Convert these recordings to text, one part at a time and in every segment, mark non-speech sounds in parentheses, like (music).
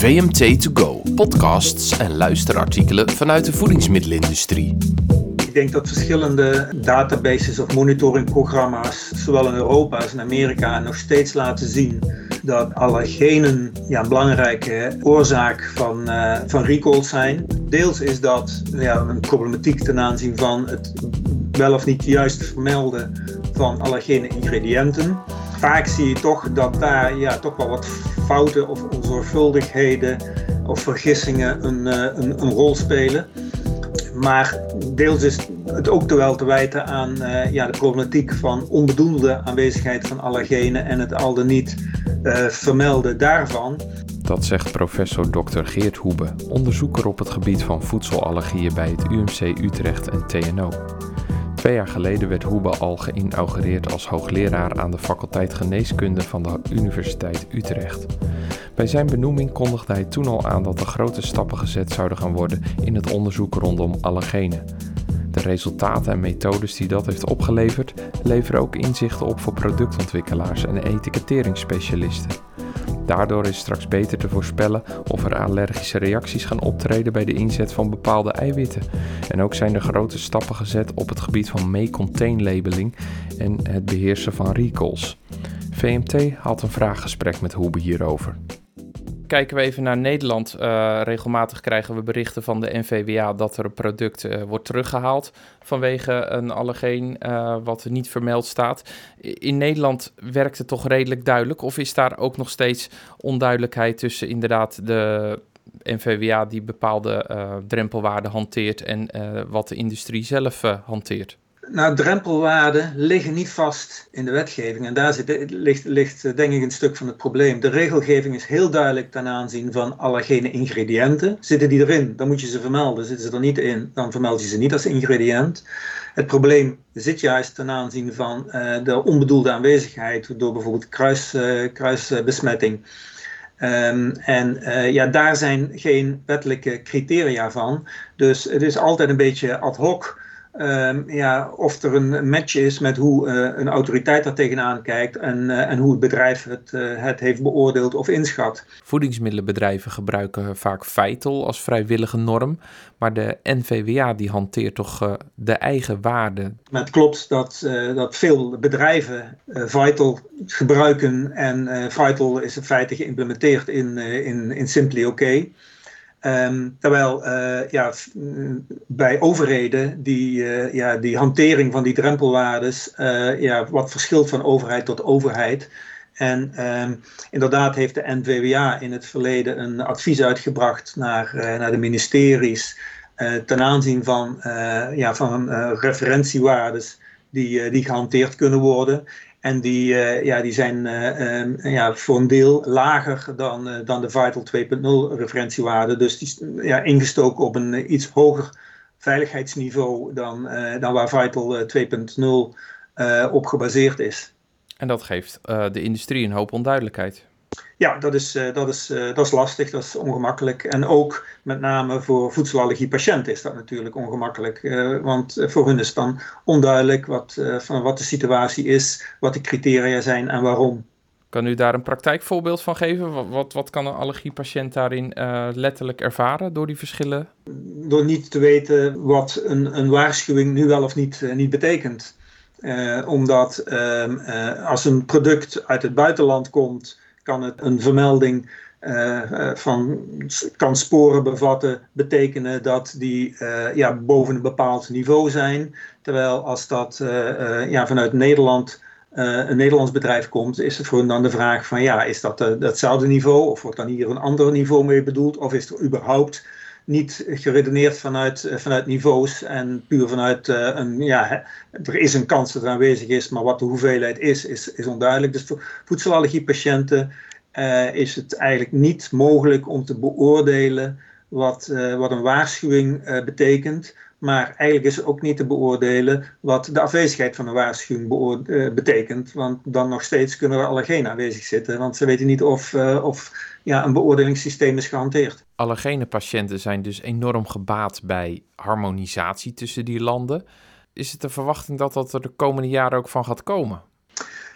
VMT To Go, podcasts en luisterartikelen vanuit de voedingsmiddelenindustrie. Ik denk dat verschillende databases of monitoringprogramma's, zowel in Europa als in Amerika, nog steeds laten zien dat allergenen ja, een belangrijke oorzaak van, uh, van recalls zijn. Deels is dat ja, een problematiek ten aanzien van het wel of niet juist vermelden van allergene ingrediënten. Vaak zie je toch dat daar ja, toch wel wat fouten of onzorgvuldigheden of vergissingen een, eh, een, een rol spelen. Maar deels is het ook wel te wijten aan uh, ja, de problematiek van onbedoelde aanwezigheid van allergenen en het al dan niet uh, vermelden daarvan. Dat zegt professor Dr. Geert Hoebe, onderzoeker op het gebied van voedselallergieën bij het UMC Utrecht en TNO. Twee jaar geleden werd Hoebe al geïnaugureerd als hoogleraar aan de faculteit Geneeskunde van de Universiteit Utrecht. Bij zijn benoeming kondigde hij toen al aan dat er grote stappen gezet zouden gaan worden in het onderzoek rondom allergenen. De resultaten en methodes die dat heeft opgeleverd leveren ook inzichten op voor productontwikkelaars en etiketteringsspecialisten. Daardoor is straks beter te voorspellen of er allergische reacties gaan optreden bij de inzet van bepaalde eiwitten. En ook zijn er grote stappen gezet op het gebied van may-contain labeling en het beheersen van recalls. VMT had een vraaggesprek met Hoebe hierover kijken we even naar Nederland. Uh, regelmatig krijgen we berichten van de NVWA dat er een product uh, wordt teruggehaald vanwege een allergeen uh, wat niet vermeld staat. In Nederland werkt het toch redelijk duidelijk? Of is daar ook nog steeds onduidelijkheid tussen inderdaad de NVWA die bepaalde drempelwaarden hanteert en wat de industrie zelf hanteert? Nou, drempelwaarden liggen niet vast in de wetgeving. En daar zit, ligt, ligt eh, denk ik een stuk van het probleem. De regelgeving is heel duidelijk ten aanzien van allergene ingrediënten. Zitten die erin, dan moet je ze vermelden. Zitten ze er niet in, dan vermeld je ze niet als ingrediënt. Het probleem zit juist ten aanzien van de onbedoelde aanwezigheid door bijvoorbeeld kruis, kruisbesmetting. Um, en uh, ja, daar zijn geen wettelijke criteria van. Dus het is altijd een beetje ad hoc. Um, ja, of er een match is met hoe uh, een autoriteit daar tegenaan kijkt en, uh, en hoe het bedrijf het, uh, het heeft beoordeeld of inschat. Voedingsmiddelenbedrijven gebruiken vaak Vital als vrijwillige norm, maar de NVWA die hanteert toch de eigen waarde. Het klopt dat, dat veel bedrijven Vital gebruiken en Vital is in feite geïmplementeerd in, in, in Simply OK. Um, terwijl uh, ja, bij overheden die, uh, ja, die hantering van die drempelwaardes uh, ja, wat verschilt van overheid tot overheid. En um, inderdaad heeft de NVWA in het verleden een advies uitgebracht naar, naar de ministeries ten aanzien van, ja, van referentiewaardes die, die gehanteerd kunnen worden. En die, uh, ja, die zijn uh, um, ja, voor een deel lager dan, uh, dan de Vital 2.0 referentiewaarde. Dus die ja, ingestoken op een iets hoger veiligheidsniveau dan, dan waar Vital 2.0 op gebaseerd is. En dat geeft de industrie een hoop onduidelijkheid. Ja, dat is, uh, dat, is, uh, dat is lastig, dat is ongemakkelijk. En ook met name voor voedselallergiepatiënten is dat natuurlijk ongemakkelijk. Uh, want voor hun is dan onduidelijk wat, van wat de situatie is, wat de criteria zijn en waarom. Kan u daar een praktijkvoorbeeld van geven? Wat, wat, wat kan een allergiepatiënt daarin letterlijk ervaren door die verschillen? Door niet te weten wat een, een waarschuwing nu wel of niet, niet betekent. omdat ehm, als een product uit het buitenland komt kan het een vermelding uh, van kan sporen bevatten, betekenen dat die uh, ja, boven een bepaald niveau zijn. Terwijl als dat ja, vanuit Nederland een Nederlands bedrijf komt, is het voor dan de vraag van ja, is dat hetzelfde niveau of wordt dan hier een ander niveau mee bedoeld of is er überhaupt niet geredeneerd vanuit, vanuit niveaus en puur vanuit een, ja, er is een kans dat het aanwezig is, maar wat de hoeveelheid is, is, is onduidelijk. Dus voor voedselallergiepatiënten uh, is het eigenlijk niet mogelijk om te beoordelen wat, wat een waarschuwing betekent. Maar eigenlijk is het ook niet te beoordelen wat de afwezigheid van een waarschuwing betekent. Want dan nog steeds kunnen er allergenen aanwezig zitten. Want ze weten niet of, of ja, een beoordelingssysteem is gehanteerd. Allergene patiënten zijn dus enorm gebaat bij harmonisatie tussen die landen. Is het de verwachting dat dat er de komende jaren ook van gaat komen?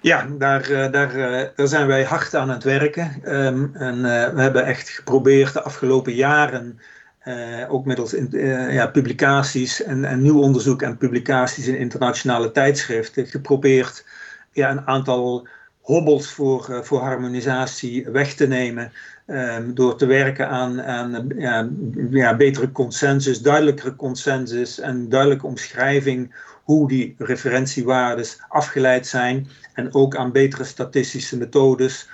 Ja, daar, daar, daar zijn wij hard aan het werken. Ehm, en we hebben echt geprobeerd de afgelopen jaren ook middels ja, publicaties en, en nieuw onderzoek en publicaties in internationale tijdschriften geprobeerd ja, een aantal hobbels voor, voor harmonisatie weg te nemen. Ehm, door te werken aan, aan ja, ja, betere consensus, duidelijkere consensus en duidelijke omschrijving hoe die referentiewaardes afgeleid zijn. En ook aan betere statistische methodes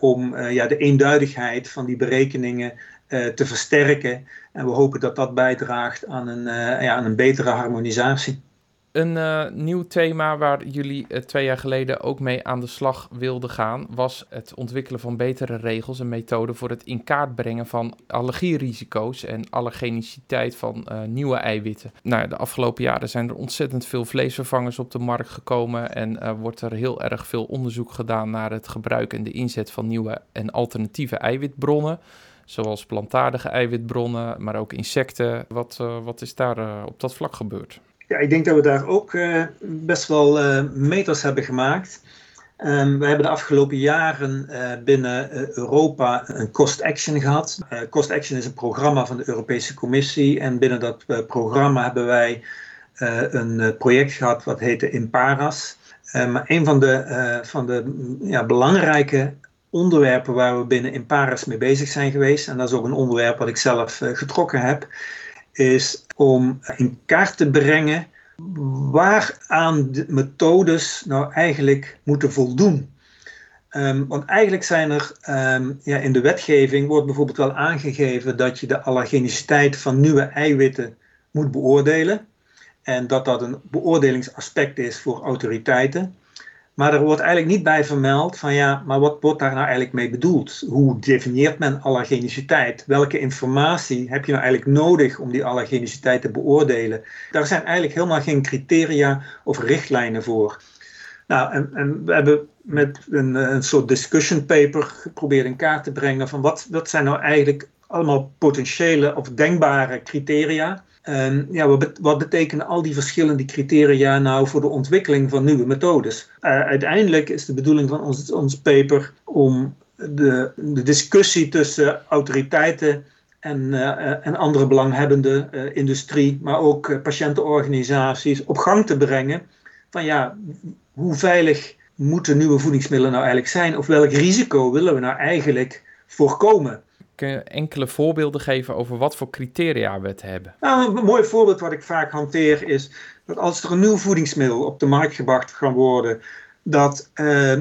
om ja, de eenduidigheid van die berekeningen te versterken. En we hopen dat dat bijdraagt aan een, ja, aan een betere harmonisatie. Een uh, nieuw thema waar jullie twee jaar geleden ook mee aan de slag wilden gaan, was het ontwikkelen van betere regels en methoden voor het in kaart brengen van allergierisico's en allergeniciteit van nieuwe eiwitten. Nou, de afgelopen jaren zijn er ontzettend veel vleesvervangers op de markt gekomen en wordt er heel erg veel onderzoek gedaan naar het gebruik en de inzet van nieuwe en alternatieve eiwitbronnen zoals plantaardige eiwitbronnen, maar ook insecten. Wat, wat is daar op dat vlak gebeurd? Ja, ik denk dat we daar ook uh, best wel meters hebben gemaakt. Um, we hebben de afgelopen jaren binnen Europa een Cost Action gehad. Cost Action is een programma van de Europese Commissie. En binnen dat programma hebben wij een project gehad wat heette Imparas. maar een van de, van de ja, belangrijke onderwerpen waar we binnen Imparas mee bezig zijn geweest, en dat is ook een onderwerp wat ik zelf getrokken heb, is om in kaart te brengen waaraan de methodes nou eigenlijk moeten voldoen. Um, want eigenlijk zijn er um, ja, in de wetgeving wordt bijvoorbeeld wel aangegeven dat je de allergeniciteit van nieuwe eiwitten moet beoordelen. En dat dat een beoordelingsaspect is voor autoriteiten. Maar er wordt eigenlijk niet bij vermeld van ja, maar wat wordt daar nou eigenlijk mee bedoeld? Hoe definieert men allergeniciteit? Welke informatie heb je nou eigenlijk nodig om die allergeniciteit te beoordelen? Daar zijn eigenlijk helemaal geen criteria of richtlijnen voor. Nou, en, en we hebben met een, een soort discussion paper geprobeerd in kaart te brengen van wat, wat zijn nou eigenlijk allemaal potentiële of denkbare criteria ja, wat, betekenen al die verschillende criteria nou voor de ontwikkeling van nieuwe methodes? Uh, uiteindelijk is de bedoeling van ons, ons paper om de, de discussie tussen autoriteiten en, uh, en andere belanghebbende uh, industrie, maar ook patiëntenorganisaties op gang te brengen. Van ja, hoe veilig moeten nieuwe voedingsmiddelen nou eigenlijk zijn? Of welk risico willen we nou eigenlijk voorkomen? Kun je enkele voorbeelden geven over wat voor criteria we het hebben? Nou, een mooi voorbeeld wat ik vaak hanteer is dat als er een nieuw voedingsmiddel op de markt gebracht kan worden, dat uh,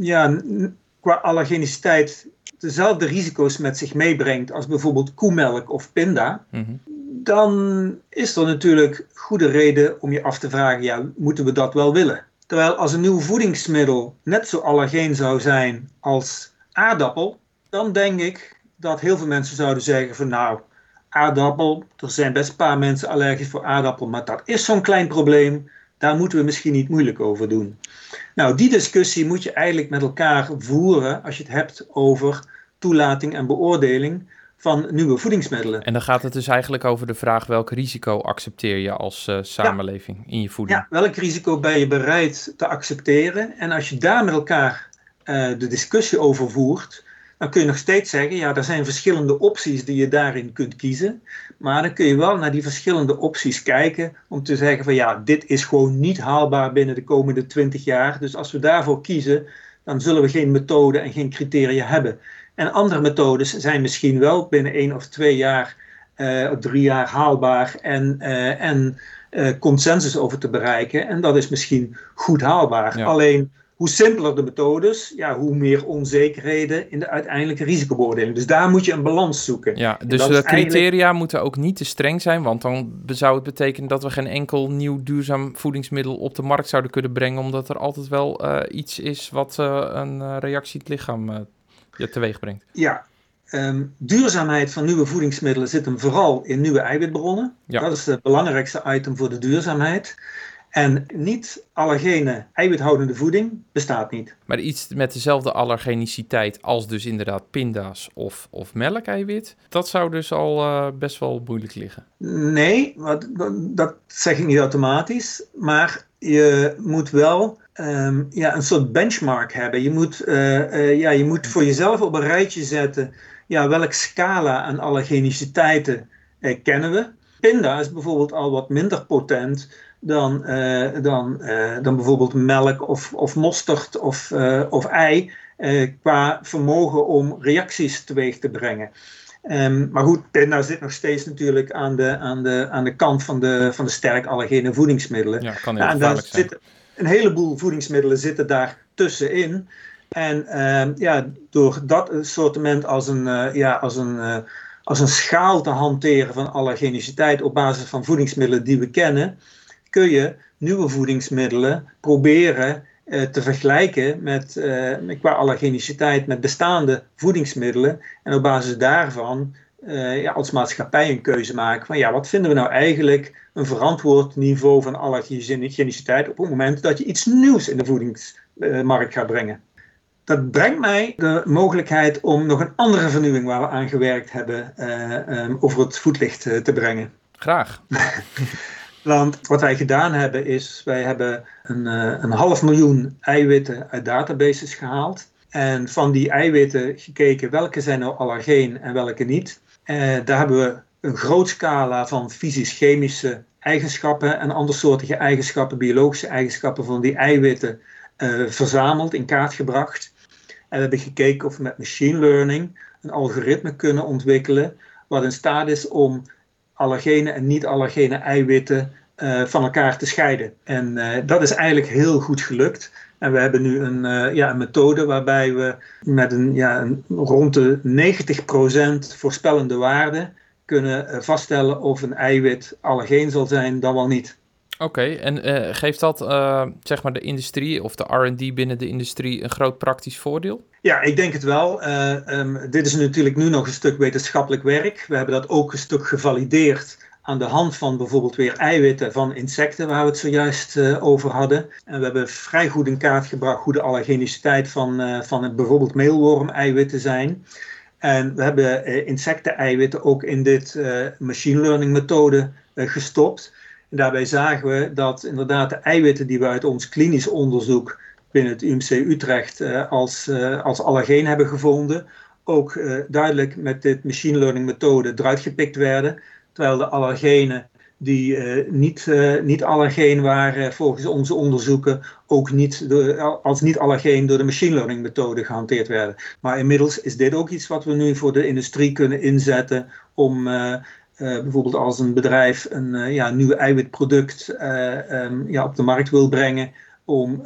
ja, qua allergeniciteit dezelfde risico's met zich meebrengt als bijvoorbeeld koemelk of pinda, mm -hmm. dan is er natuurlijk goede reden om je af te vragen, ja, moeten we dat wel willen? Terwijl als een nieuw voedingsmiddel net zo allergeen zou zijn als aardappel, dan denk ik dat heel veel mensen zouden zeggen van nou, aardappel, er zijn best een paar mensen allergisch voor aardappel, maar dat is zo'n klein probleem, daar moeten we misschien niet moeilijk over doen. Nou, die discussie moet je eigenlijk met elkaar voeren als je het hebt over toelating en beoordeling van nieuwe voedingsmiddelen. En dan gaat het dus eigenlijk over de vraag welk risico accepteer je als uh, samenleving in je voeding? Ja, welk risico ben je bereid te accepteren? En als je daar met elkaar uh, de discussie over voert, dan kun je nog steeds zeggen, ja, er zijn verschillende opties die je daarin kunt kiezen. Maar dan kun je wel naar die verschillende opties kijken om te zeggen van ja, dit is gewoon niet haalbaar binnen de komende 20 jaar. Dus als we daarvoor kiezen, dan zullen we geen methode en geen criteria hebben. En andere methodes zijn misschien wel binnen één of twee jaar uh, of drie jaar haalbaar en, uh, en uh, consensus over te bereiken. En dat is misschien goed haalbaar. Ja. Alleen hoe simpeler de methodes, ja, hoe meer onzekerheden in de uiteindelijke risicobeoordeling. Dus daar moet je een balans zoeken. Ja, dus de criteria eigenlijk... moeten ook niet te streng zijn, want dan zou het betekenen dat we geen enkel nieuw duurzaam voedingsmiddel op de markt zouden kunnen brengen, omdat er altijd wel uh, iets is wat uh, een reactie in het lichaam uh, teweeg brengt. Ja, Um, duurzaamheid van nieuwe voedingsmiddelen zit hem vooral in nieuwe eiwitbronnen. Ja. Dat is het belangrijkste item voor de duurzaamheid. En niet allergene eiwithoudende voeding bestaat niet. Maar iets met dezelfde allergeniciteit als dus inderdaad pinda's of, of melkeiwit, dat zou dus al uh, best wel moeilijk liggen. Nee, dat zeg ik niet automatisch. Maar je moet wel ehm, ja, een soort benchmark hebben. Je moet, ja, je moet voor jezelf op een rijtje zetten ja, welk scala aan allergeniciteiten kennen we. Pinda is bijvoorbeeld al wat minder potent dan, dan, dan bijvoorbeeld melk of, of mosterd of, of ei qua vermogen om reacties teweeg te brengen. Um, maar goed, pinda zit nog steeds natuurlijk aan de, aan de, aan de kant van de, van de sterk allergene voedingsmiddelen. Ja, kan heel en daar zitten een heleboel voedingsmiddelen zitten daar tussenin. En um, ja, door dat assortiment als een, ja, als, een, als een schaal te hanteren van allergeniciteit op basis van voedingsmiddelen die we kennen, kun je nieuwe voedingsmiddelen proberen uh, te vergelijken met, uh, qua allergeniciteit met bestaande voedingsmiddelen. En op basis daarvan uh, ja, als maatschappij een keuze maken van ja, wat vinden we nou eigenlijk een verantwoord niveau van allergeniciteit op het moment dat je iets nieuws in de voedingsmarkt gaat brengen. Dat brengt mij de mogelijkheid om nog een andere vernieuwing waar we aan gewerkt hebben um, over het voetlicht te brengen. Graag. (laughs) Want wat wij gedaan hebben is, wij hebben een, uh, een half miljoen eiwitten uit databases gehaald. En van die eiwitten gekeken welke zijn nou allergeen en welke niet. Daar hebben we een groot scala van fysisch-chemische eigenschappen en andersoortige eigenschappen, biologische eigenschappen van die eiwitten uh, verzameld, in kaart gebracht. En we hebben gekeken of we met machine learning een algoritme kunnen ontwikkelen wat in staat is om allergene en niet-allergene eiwitten uh, van elkaar te scheiden. En uh, dat is eigenlijk heel goed gelukt. En we hebben nu een, uh, ja, een methode waarbij we met een, ja, een rond de 90% voorspellende waarde kunnen vaststellen of een eiwit allergeen zal zijn dan wel niet. Oké, en uh, geeft dat uh, zeg maar de industrie of de RD binnen de industrie een groot praktisch voordeel? Ja, ik denk het wel. Uh, um, dit is natuurlijk nu nog een stuk wetenschappelijk werk. We hebben dat ook een stuk gevalideerd aan de hand van bijvoorbeeld weer eiwitten van insecten, waar we het zojuist over hadden. En we hebben vrij goed in kaart gebracht hoe de allergeniciteit van, van bijvoorbeeld meelworm-eiwitten zijn. En we hebben insecten-eiwitten ook in dit machine learning methode gestopt. Daarbij zagen we dat inderdaad de eiwitten die we uit ons klinisch onderzoek binnen het UMC Utrecht uh, als, uh, als allergeen hebben gevonden, ook uh, duidelijk met dit machine learning methode eruit gepikt werden. Terwijl de allergenen die niet, niet allergeen waren volgens onze onderzoeken, ook niet door, als niet allergeen door de machine learning methode gehanteerd werden. Maar inmiddels is dit ook iets wat we nu voor de industrie kunnen inzetten om uh, bijvoorbeeld als een bedrijf een uh, ja, nieuw eiwitproduct uh, um, ja, op de markt wil brengen om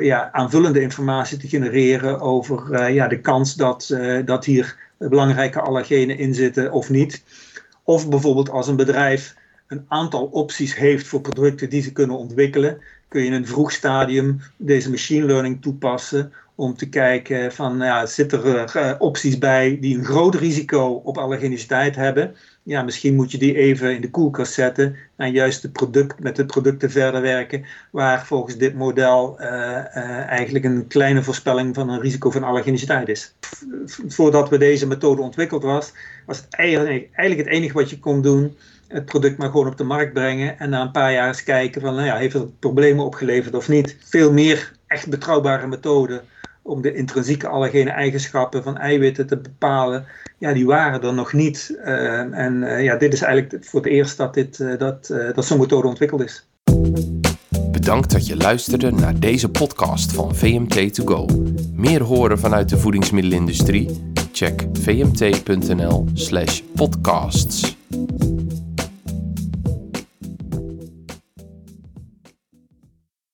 ja, aanvullende informatie te genereren over ja, de kans dat, dat hier belangrijke allergenen in zitten of niet. Of bijvoorbeeld als een bedrijf een aantal opties heeft voor producten die ze kunnen ontwikkelen, kun je in een vroeg stadium deze machine learning toepassen om te kijken van ja, zitten er opties bij die een groot risico op allergeniciteit hebben ja, misschien moet je die even in de koelkast zetten en juist de product, met de producten verder werken, waar volgens dit model uh, uh, eigenlijk een kleine voorspelling van een risico van allergeniciteit is. Voordat we deze methode ontwikkeld was, was het eigenlijk, eigenlijk het enige wat je kon doen, het product maar gewoon op de markt brengen en na een paar jaar eens kijken van, nou ja, heeft het problemen opgeleverd of niet. Veel meer echt betrouwbare methoden om de intrinsieke allergene eigenschappen van eiwitten te bepalen, ja, die waren er nog niet. Uh, en uh, ja, dit is eigenlijk voor het eerst dat, dit, uh, dat, dat zo'n methode ontwikkeld is. Bedankt dat je luisterde naar deze podcast van VMT2Go. Meer horen vanuit de voedingsmiddelenindustrie? Check vmt.nl/podcasts.